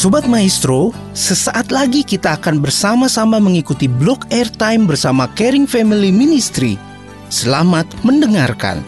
Sobat Maestro, sesaat lagi kita akan bersama-sama mengikuti blog airtime bersama Caring Family Ministry. Selamat mendengarkan.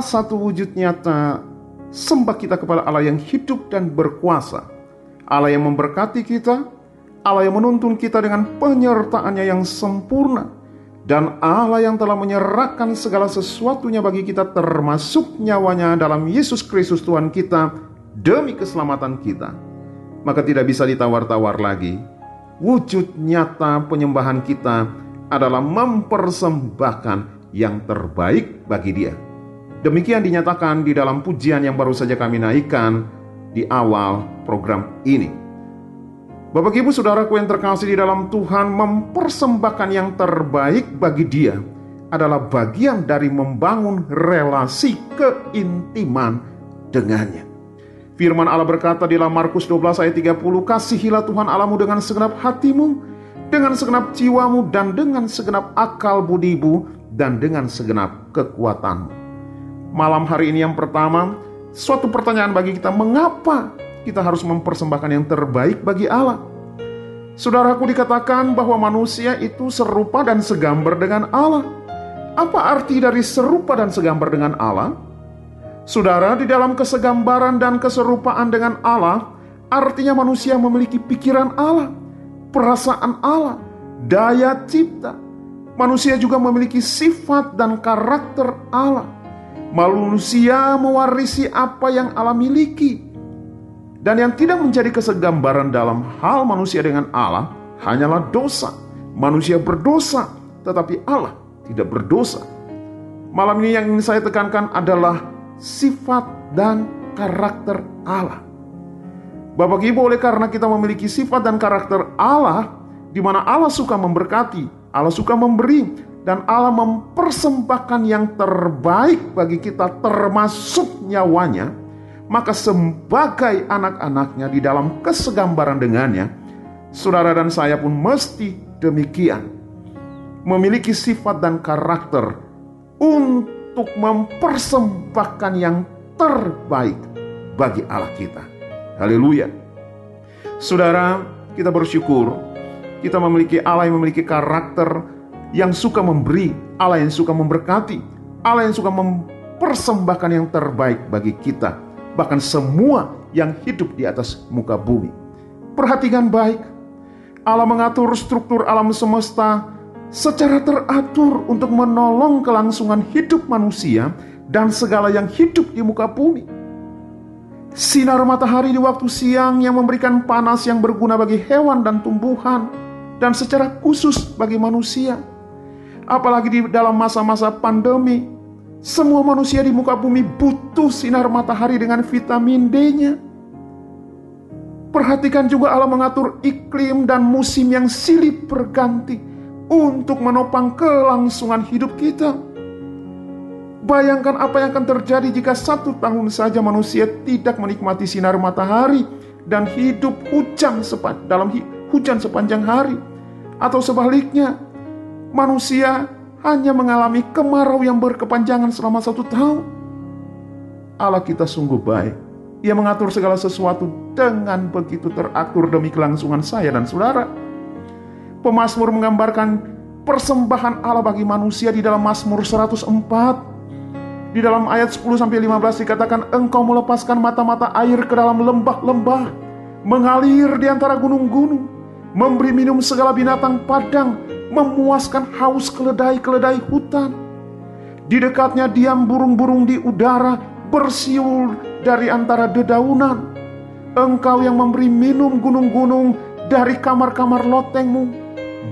Salah satu wujud nyata sembah kita kepada Allah yang hidup dan berkuasa. Allah yang memberkati kita, Allah yang menuntun kita dengan penyertaannya yang sempurna. Dan Allah yang telah menyerahkan segala sesuatunya bagi kita termasuk nyawanya dalam Yesus Kristus Tuhan kita demi keselamatan kita. Maka tidak bisa ditawar-tawar lagi. Wujud nyata penyembahan kita adalah mempersembahkan yang terbaik bagi dia. Demikian dinyatakan di dalam pujian yang baru saja kami naikkan di awal program ini. Bapak Ibu Saudaraku yang terkasih di dalam Tuhan mempersembahkan yang terbaik bagi dia adalah bagian dari membangun relasi keintiman dengannya. Firman Allah berkata di dalam Markus 12 ayat 30, Kasihilah Tuhan Allahmu dengan segenap hatimu, dengan segenap jiwamu, dan dengan segenap akal budimu, dan dengan segenap kekuatanmu malam hari ini yang pertama, suatu pertanyaan bagi kita, mengapa kita harus mempersembahkan yang terbaik bagi Allah? Saudaraku dikatakan bahwa manusia itu serupa dan segambar dengan Allah. Apa arti dari serupa dan segambar dengan Allah? Saudara, di dalam kesegambaran dan keserupaan dengan Allah, artinya manusia memiliki pikiran Allah, perasaan Allah, daya cipta. Manusia juga memiliki sifat dan karakter Allah. Manusia mewarisi apa yang Allah miliki. Dan yang tidak menjadi kesegambaran dalam hal manusia dengan Allah hanyalah dosa. Manusia berdosa, tetapi Allah tidak berdosa. Malam ini yang ingin saya tekankan adalah sifat dan karakter Allah. Bapak Ibu, oleh karena kita memiliki sifat dan karakter Allah, di mana Allah suka memberkati, Allah suka memberi, dan Allah mempersembahkan yang terbaik bagi kita termasuk nyawanya, maka sebagai anak-anaknya di dalam kesegambaran dengannya, saudara dan saya pun mesti demikian. Memiliki sifat dan karakter untuk mempersembahkan yang terbaik bagi Allah kita. Haleluya. Saudara, kita bersyukur kita memiliki Allah yang memiliki karakter yang suka memberi, Allah yang suka memberkati, Allah yang suka mempersembahkan yang terbaik bagi kita bahkan semua yang hidup di atas muka bumi. Perhatikan baik, Allah mengatur struktur alam semesta secara teratur untuk menolong kelangsungan hidup manusia dan segala yang hidup di muka bumi. Sinar matahari di waktu siang yang memberikan panas yang berguna bagi hewan dan tumbuhan, dan secara khusus bagi manusia. Apalagi di dalam masa-masa pandemi, semua manusia di muka bumi butuh sinar matahari dengan vitamin D-nya. Perhatikan juga Allah mengatur iklim dan musim yang silih berganti untuk menopang kelangsungan hidup kita. Bayangkan apa yang akan terjadi jika satu tahun saja manusia tidak menikmati sinar matahari dan hidup hujan sepan dalam hujan sepanjang hari. Atau sebaliknya, manusia hanya mengalami kemarau yang berkepanjangan selama satu tahun. Allah kita sungguh baik. Ia mengatur segala sesuatu dengan begitu teratur demi kelangsungan saya dan saudara. Pemasmur menggambarkan persembahan Allah bagi manusia di dalam Mazmur 104. Di dalam ayat 10 sampai 15 dikatakan engkau melepaskan mata-mata air ke dalam lembah-lembah, mengalir di antara gunung-gunung, memberi minum segala binatang padang, memuaskan haus keledai-keledai hutan. Di dekatnya diam burung-burung di udara bersiul dari antara dedaunan. Engkau yang memberi minum gunung-gunung dari kamar-kamar lotengmu.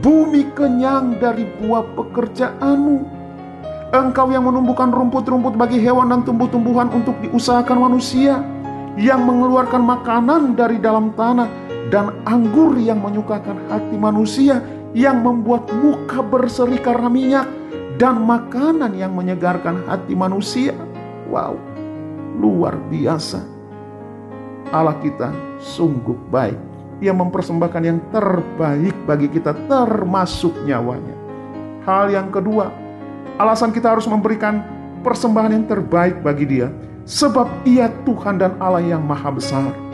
Bumi kenyang dari buah pekerjaanmu. Engkau yang menumbuhkan rumput-rumput bagi hewan dan tumbuh-tumbuhan untuk diusahakan manusia. Yang mengeluarkan makanan dari dalam tanah dan anggur yang menyukakan hati manusia yang membuat muka berseri karena minyak dan makanan yang menyegarkan hati manusia. Wow, luar biasa. Allah kita sungguh baik. Ia mempersembahkan yang terbaik bagi kita termasuk nyawanya. Hal yang kedua, alasan kita harus memberikan persembahan yang terbaik bagi dia sebab ia Tuhan dan Allah yang maha besar.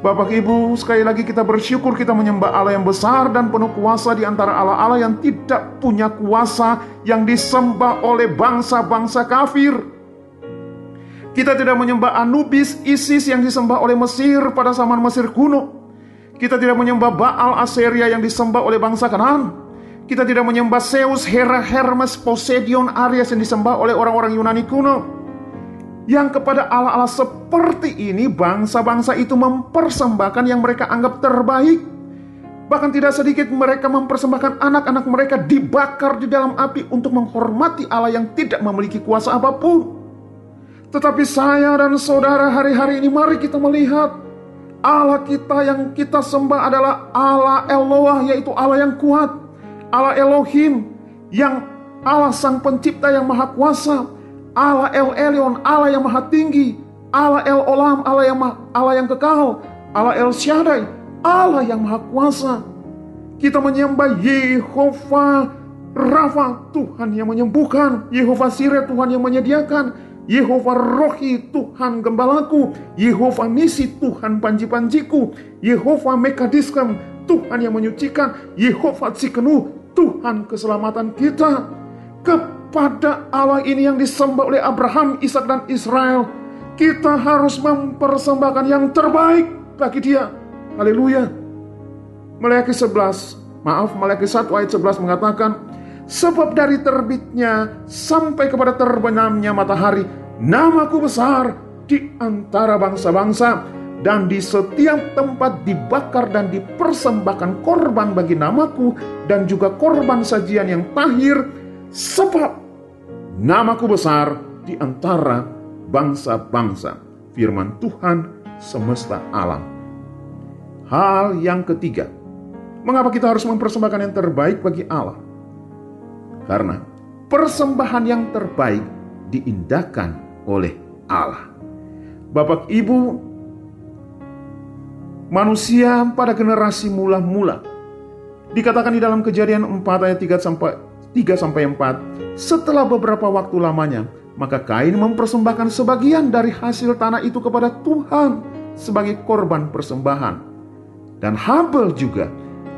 Bapak Ibu, sekali lagi kita bersyukur kita menyembah Allah yang besar dan penuh kuasa di antara Allah-Allah yang tidak punya kuasa yang disembah oleh bangsa-bangsa kafir. Kita tidak menyembah Anubis, Isis yang disembah oleh Mesir pada zaman Mesir kuno. Kita tidak menyembah Baal Aseria yang disembah oleh bangsa Kanaan. Kita tidak menyembah Zeus, Hera, Hermes, Poseidon, Aries yang disembah oleh orang-orang Yunani kuno yang kepada Allah-Allah seperti ini bangsa-bangsa itu mempersembahkan yang mereka anggap terbaik. Bahkan tidak sedikit mereka mempersembahkan anak-anak mereka dibakar di dalam api untuk menghormati Allah yang tidak memiliki kuasa apa pun. Tetapi saya dan saudara hari-hari ini mari kita melihat Allah kita yang kita sembah adalah Allah Eloah yaitu Allah yang kuat. Allah Elohim yang Allah sang pencipta yang maha kuasa Allah El Elyon, Allah yang maha tinggi, Allah El Olam, Allah yang maha, Allah yang kekal, Allah El Shaddai, Allah yang maha kuasa. Kita menyembah Yehova Rafa, Tuhan yang menyembuhkan, Yehova Sire, Tuhan yang menyediakan, Yehova Rohi, Tuhan gembalaku, Yehova Nisi, Tuhan panji-panjiku, Yehova Mekadiskem, Tuhan yang menyucikan, Yehova Tsikenu, Tuhan keselamatan kita. Ke pada Allah ini yang disembah oleh Abraham, Ishak dan Israel, kita harus mempersembahkan yang terbaik bagi dia. Haleluya. Meleaki 11, maaf Meleaki 1 ayat 11 mengatakan, Sebab dari terbitnya sampai kepada terbenamnya matahari, namaku besar di antara bangsa-bangsa, dan di setiap tempat dibakar dan dipersembahkan korban bagi namaku, dan juga korban sajian yang tahir, sebab namaku besar di antara bangsa-bangsa. Firman Tuhan semesta alam. Hal yang ketiga, mengapa kita harus mempersembahkan yang terbaik bagi Allah? Karena persembahan yang terbaik diindahkan oleh Allah. Bapak Ibu, manusia pada generasi mula-mula dikatakan di dalam kejadian 4 ayat 3 sampai 3 sampai 4 setelah beberapa waktu lamanya maka Kain mempersembahkan sebagian dari hasil tanah itu kepada Tuhan sebagai korban persembahan dan Habel juga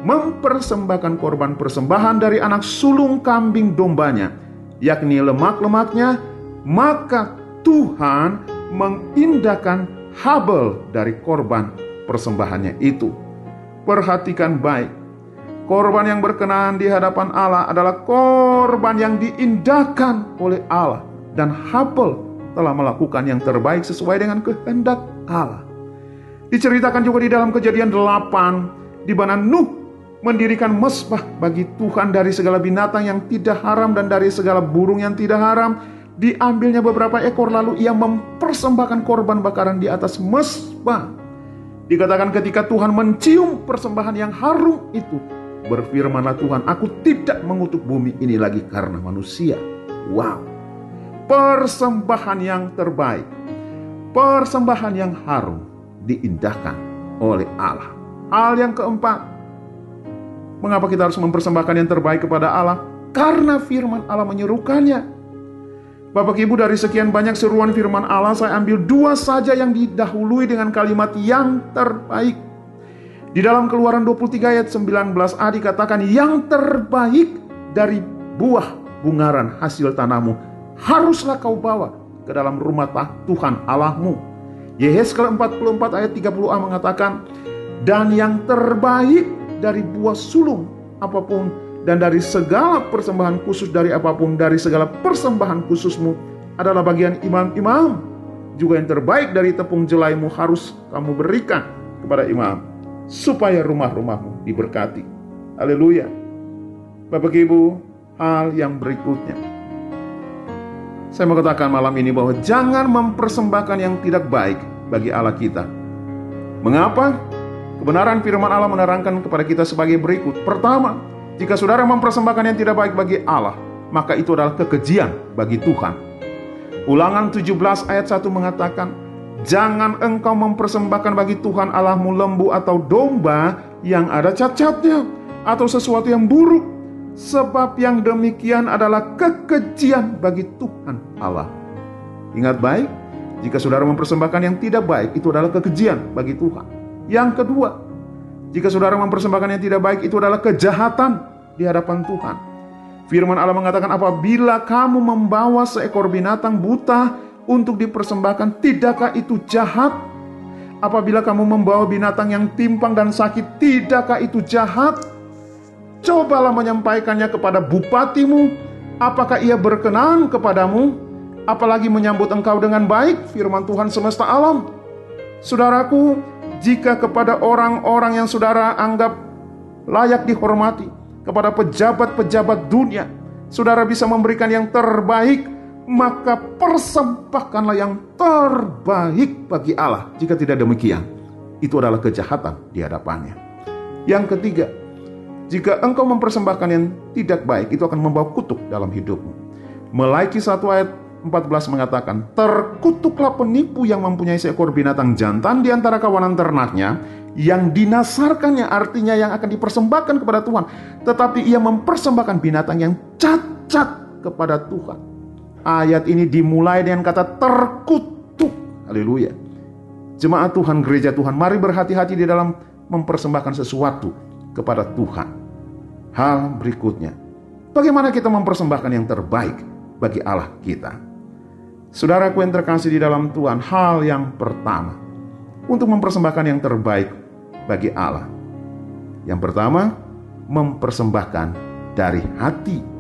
mempersembahkan korban persembahan dari anak sulung kambing dombanya yakni lemak-lemaknya maka Tuhan mengindahkan Habel dari korban persembahannya itu. Perhatikan baik, korban yang berkenaan di hadapan Allah adalah korban yang diindahkan oleh Allah dan Habel telah melakukan yang terbaik sesuai dengan kehendak Allah. Diceritakan juga di dalam kejadian 8 di mana Nuh mendirikan mesbah bagi Tuhan dari segala binatang yang tidak haram dan dari segala burung yang tidak haram. Diambilnya beberapa ekor lalu ia mempersembahkan korban bakaran di atas mesbah Dikatakan ketika Tuhan mencium persembahan yang harum itu, berfirmanlah Tuhan, aku tidak mengutuk bumi ini lagi karena manusia. Wow. Persembahan yang terbaik. Persembahan yang harum diindahkan oleh Allah. Hal yang keempat, mengapa kita harus mempersembahkan yang terbaik kepada Allah? Karena firman Allah menyerukannya. Bapak Ibu dari sekian banyak seruan firman Allah saya ambil dua saja yang didahului dengan kalimat yang terbaik. Di dalam keluaran 23 ayat 19a dikatakan yang terbaik dari buah bungaran hasil tanahmu haruslah kau bawa ke dalam rumah Tuhan Allahmu. Yehezkel 44 ayat 30a mengatakan dan yang terbaik dari buah sulung apa pun dan dari segala persembahan khusus dari apa pun, dari segala persembahan khususmu adalah bagian imam-imam. Juga yang terbaik dari tepung jelaimu harus kamu berikan kepada imam. Supaya rumah-rumahmu diberkati. Haleluya. Bapak Ibu, hal yang berikutnya. Saya mau katakan malam ini bahwa jangan mempersembahkan yang tidak baik bagi Allah kita. Mengapa? Kebenaran firman Allah menerangkan kepada kita sebagai berikut. Pertama, jika saudara mempersembahkan yang tidak baik bagi Allah, maka itu adalah kekejian bagi Tuhan. Ulangan 17 ayat 1 mengatakan, Jangan engkau mempersembahkan bagi Tuhan Allahmu lembu atau domba yang ada cacatnya atau sesuatu yang buruk, sebab yang demikian adalah kekejian bagi Tuhan Allah. Ingat baik, jika saudara mempersembahkan yang tidak baik, itu adalah kekejian bagi Tuhan. Yang kedua, jika saudara mempersembahkan yang tidak baik, itu adalah kejahatan di hadapan Tuhan. Firman Allah mengatakan apabila kamu membawa seekor binatang buta untuk dipersembahkan, tidakkah itu jahat? Apabila kamu membawa binatang yang timpang dan sakit, tidakkah itu jahat? Cobalah menyampaikannya kepada bupatimu, apakah ia berkenan kepadamu? Apalagi menyambut engkau dengan baik, firman Tuhan semesta alam. Saudaraku, jika kepada orang-orang yang saudara anggap layak dihormati, kepada pejabat-pejabat dunia, saudara bisa memberikan yang terbaik, maka persembahkanlah yang terbaik bagi Allah. Jika tidak demikian, itu adalah kejahatan di hadapannya. Yang ketiga, jika engkau mempersembahkan yang tidak baik, itu akan membawa kutuk dalam hidupmu. Melaiki satu ayat 14 mengatakan, Terkutuklah penipu yang mempunyai seekor binatang jantan di antara kawanan ternaknya, yang dinasarkannya artinya yang akan dipersembahkan kepada Tuhan, tetapi ia mempersembahkan binatang yang cacat kepada Tuhan. Ayat ini dimulai dengan kata terkutuk. Haleluya. Jemaat Tuhan, gereja Tuhan, mari berhati-hati di dalam mempersembahkan sesuatu kepada Tuhan. Hal berikutnya, bagaimana kita mempersembahkan yang terbaik bagi Allah kita? Saudaraku yang terkasih di dalam Tuhan, hal yang pertama, untuk mempersembahkan yang terbaik bagi Allah. Yang pertama, mempersembahkan dari hati.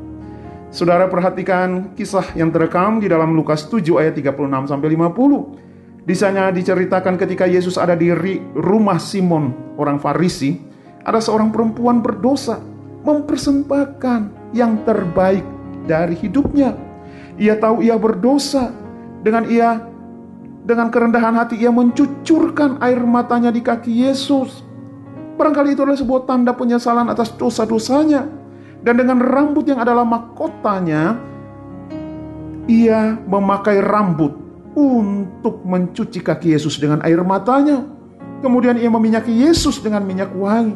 Saudara perhatikan kisah yang terekam di dalam Lukas 7 ayat 36 sampai 50. Di sana diceritakan ketika Yesus ada di rumah Simon, orang Farisi, ada seorang perempuan berdosa mempersembahkan yang terbaik dari hidupnya. Ia tahu ia berdosa, dengan ia dengan kerendahan hati ia mencucurkan air matanya di kaki Yesus. Barangkali itu adalah sebuah tanda penyesalan atas dosa-dosanya. Dan dengan rambut yang adalah mahkotanya, ia memakai rambut untuk mencuci kaki Yesus dengan air matanya. Kemudian ia meminyaki Yesus dengan minyak wangi.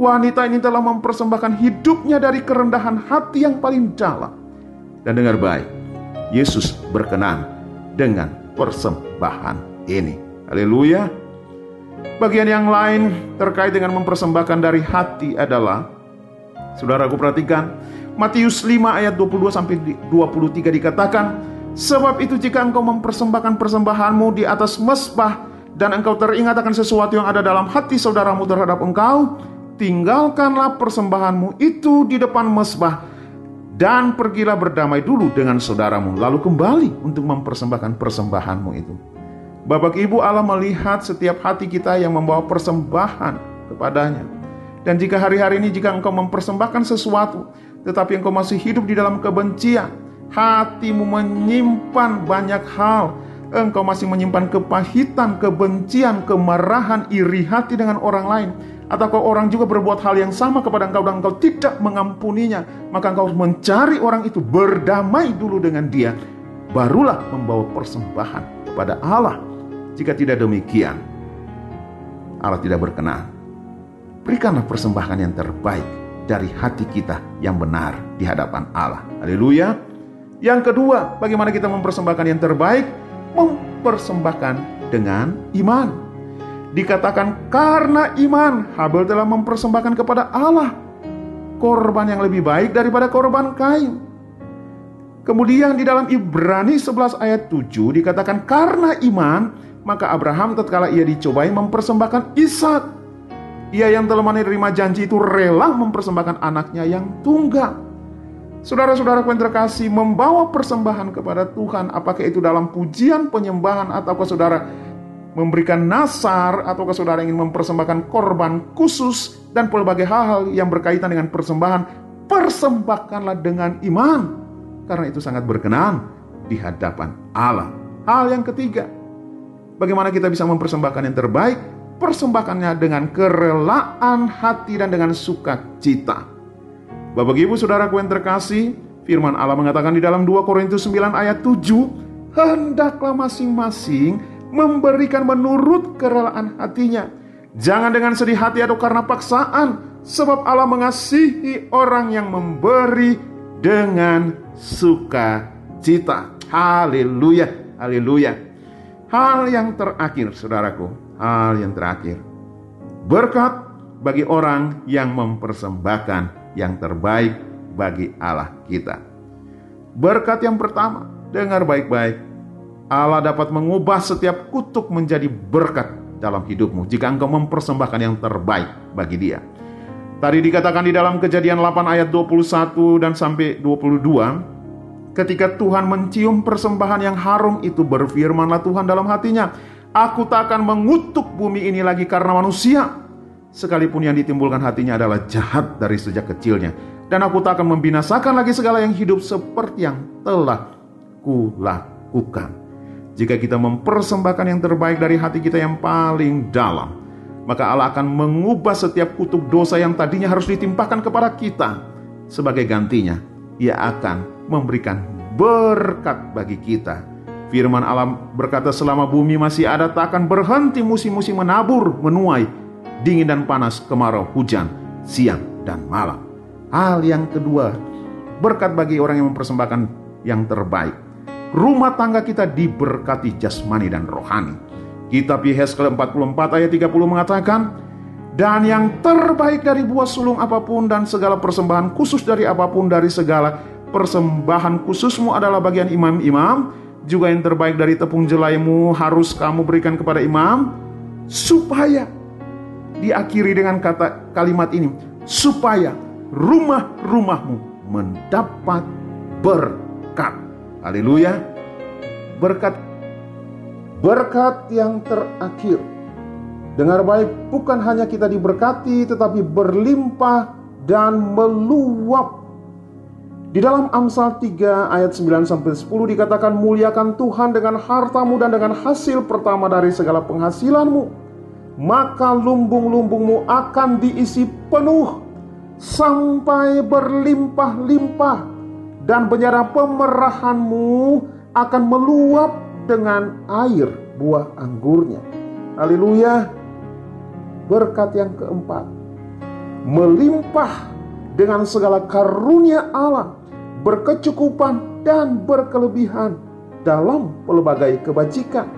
Wanita ini telah mempersembahkan hidupnya dari kerendahan hati yang paling dalam. Dan dengar baik, Yesus berkenan dengan persembahan ini. Haleluya. Bagian yang lain terkait dengan mempersembahkan dari hati adalah Saudara aku perhatikan Matius 5 ayat 22 sampai 23 dikatakan Sebab itu jika engkau mempersembahkan persembahanmu di atas mesbah dan engkau teringat akan sesuatu yang ada dalam hati saudaramu terhadap engkau, tinggalkanlah persembahanmu itu di depan mesbah dan pergilah berdamai dulu dengan saudaramu lalu kembali untuk mempersembahkan persembahanmu itu. Bapak Ibu Allah melihat setiap hati kita yang membawa persembahan kepadanya. Dan jika hari-hari ini jika engkau mempersembahkan sesuatu tetapi engkau masih hidup di dalam kebencian, hatimu menyimpan banyak hal, engkau masih menyimpan kepahitan, kebencian, kemarahan, iri hati dengan orang lain, atau kau orang juga berbuat hal yang sama kepada engkau dan engkau tidak mengampuninya, maka engkau harus mencari orang itu berdamai dulu dengan dia, barulah membawa persembahan kepada Allah. Jika tidak demikian, Allah tidak berkenan. Berikanlah persembahan yang terbaik dari hati kita yang benar di hadapan Allah. Haleluya. Yang kedua, bagaimana kita mempersembahkan yang terbaik? Mempersembahkan dengan iman. Dikatakan karena iman, Habel telah mempersembahkan kepada Allah korban yang lebih baik daripada korban Kain. Kemudian di dalam Ibrani 11 ayat 7 dikatakan karena iman, maka Abraham tatkala ia dicobai mempersembahkan Ishak. Ia yang telah menerima janji itu rela mempersembahkan anaknya yang tunggal. Saudara-saudara yang terkasih membawa persembahan kepada Tuhan, apakah itu dalam pujian penyembahan ataukah saudara memberikan nasar ataukah saudara ingin mempersembahkan korban khusus dan pelbagai hal-hal yang berkaitan dengan persembahan, persembahkanlah dengan iman karena itu sangat berkenan di hadapan Allah. Hal yang ketiga, bagaimana kita bisa mempersembahkan yang terbaik? Persembahkannya dengan kerelaan hati dan dengan sukacita. Bapak Ibu Saudara yang terkasih, firman Allah mengatakan di dalam 2 Korintus 9 ayat 7, hendaklah masing-masing memberikan menurut kerelaan hatinya. Jangan dengan sedih hati atau karena paksaan, sebab Allah mengasihi orang yang memberi dengan sukacita. Haleluya, haleluya. Hal yang terakhir, saudaraku, hal yang terakhir. Berkat bagi orang yang mempersembahkan yang terbaik bagi Allah kita. Berkat yang pertama, dengar baik-baik. Allah dapat mengubah setiap kutuk menjadi berkat dalam hidupmu jika engkau mempersembahkan yang terbaik bagi dia. Tadi dikatakan di dalam kejadian 8 ayat 21 dan sampai 22, ketika Tuhan mencium persembahan yang harum itu berfirmanlah Tuhan dalam hatinya, Aku tak akan mengutuk bumi ini lagi karena manusia, sekalipun yang ditimbulkan hatinya adalah jahat dari sejak kecilnya. Dan aku tak akan membinasakan lagi segala yang hidup seperti yang telah kulakukan. Jika kita mempersembahkan yang terbaik dari hati kita yang paling dalam, maka Allah akan mengubah setiap kutuk dosa yang tadinya harus ditimpakan kepada kita. Sebagai gantinya, ia akan memberikan berkat bagi kita. Firman Allah berkata selama bumi masih ada tak akan berhenti musim-musim menabur, menuai, dingin dan panas, kemarau, hujan, siang dan malam. Hal yang kedua, berkat bagi orang yang mempersembahkan yang terbaik. Rumah tangga kita diberkati jasmani dan rohani. Kitab Yehezkel 44 ayat 30 mengatakan, dan yang terbaik dari buah sulung apa pun dan segala persembahan khusus dari apa pun dari segala persembahan khususmu adalah bagian imam-imam, juga yang terbaik dari tepung jelaimu harus kamu berikan kepada imam, supaya diakhiri dengan kata kalimat ini supaya rumah-rumahmu mendapat berkat. Haleluya. Berkat berkat yang terakhir. Dengar baik, bukan hanya kita diberkati tetapi berlimpah dan meluap. Di dalam Amsal 3 ayat 9 sampai 10 dikatakan muliakan Tuhan dengan hartamu dan dengan hasil pertama dari segala penghasilanmu maka lumbung-lumbungmu akan diisi penuh sampai berlimpah-limpah dan benyara pemerahanmu akan meluap dengan air buah anggurnya. Haleluya. Berkat yang keempat, melimpah dengan segala karunia Allah, berkecukupan dan berkelebihan dalam pelbagai kebajikan.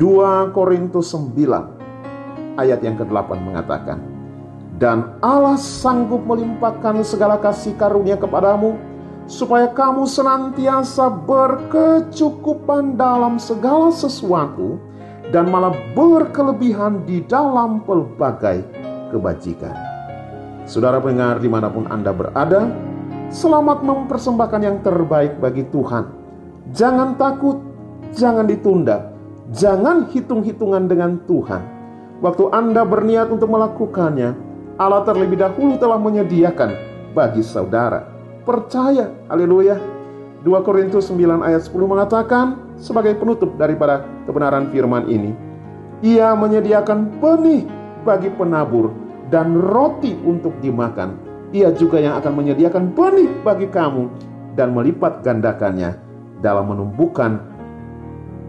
2 Korintus 9 ayat yang ke-8 mengatakan, Dan Allah sanggup melimpahkan segala kasih karunia kepadamu, supaya kamu senantiasa berkecukupan dalam segala sesuatu, dan malah berkelebihan di dalam pelbagai kebajikan. Saudara pendengar di mana pun Anda berada, selamat mempersembahkan yang terbaik bagi Tuhan. Jangan takut, jangan ditunda, jangan hitung-hitungan dengan Tuhan. Waktu Anda berniat untuk melakukannya, Allah terlebih dahulu telah menyediakan bagi saudara. Percaya, haleluya. 2 Korintus 9 ayat 10 mengatakan sebagai penutup daripada kebenaran firman ini. Ia menyediakan benih bagi penabur dan roti untuk dimakan. Ia juga yang akan menyediakan benih bagi kamu dan melipat gandakannya dalam menumbuhkan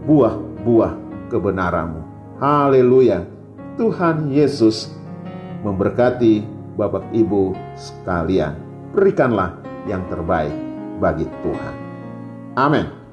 buah-buah kebenaranmu. Haleluya. Tuhan Yesus memberkati Bapak Ibu sekalian. Berikanlah yang terbaik bagi Tuhan. Amin.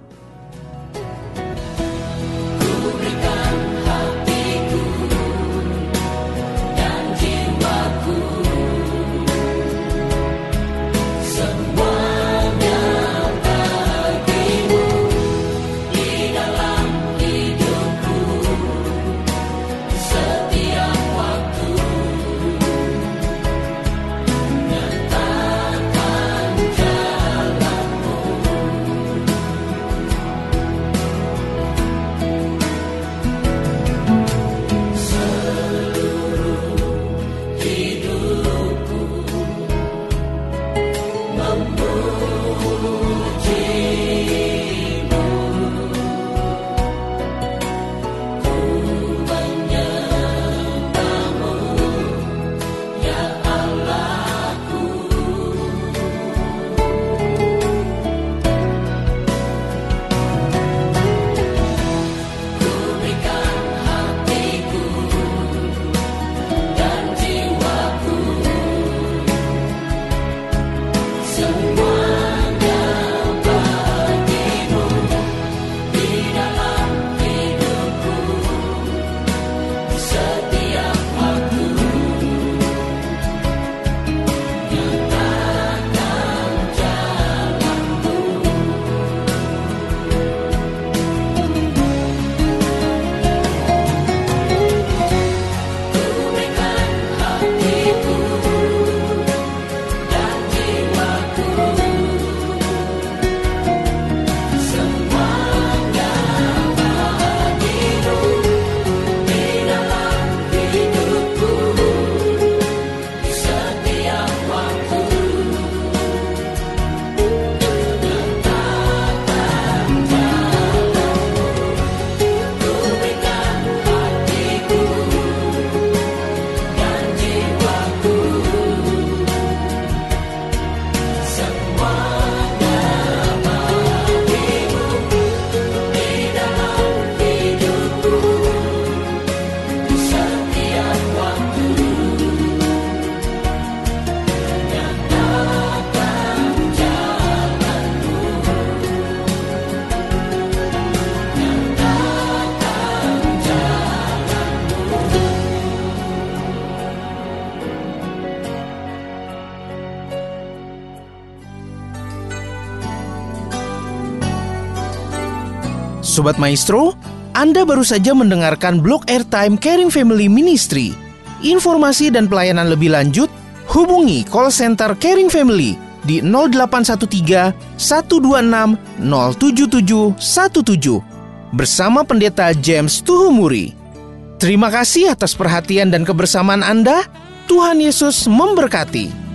Sobat Maestro, Anda baru saja mendengarkan blog airtime Caring Family Ministry. Informasi dan pelayanan lebih lanjut, hubungi call center Caring Family di 0813 126 07717 bersama Pendeta James Tuhumuri. Terima kasih atas perhatian dan kebersamaan Anda. Tuhan Yesus memberkati.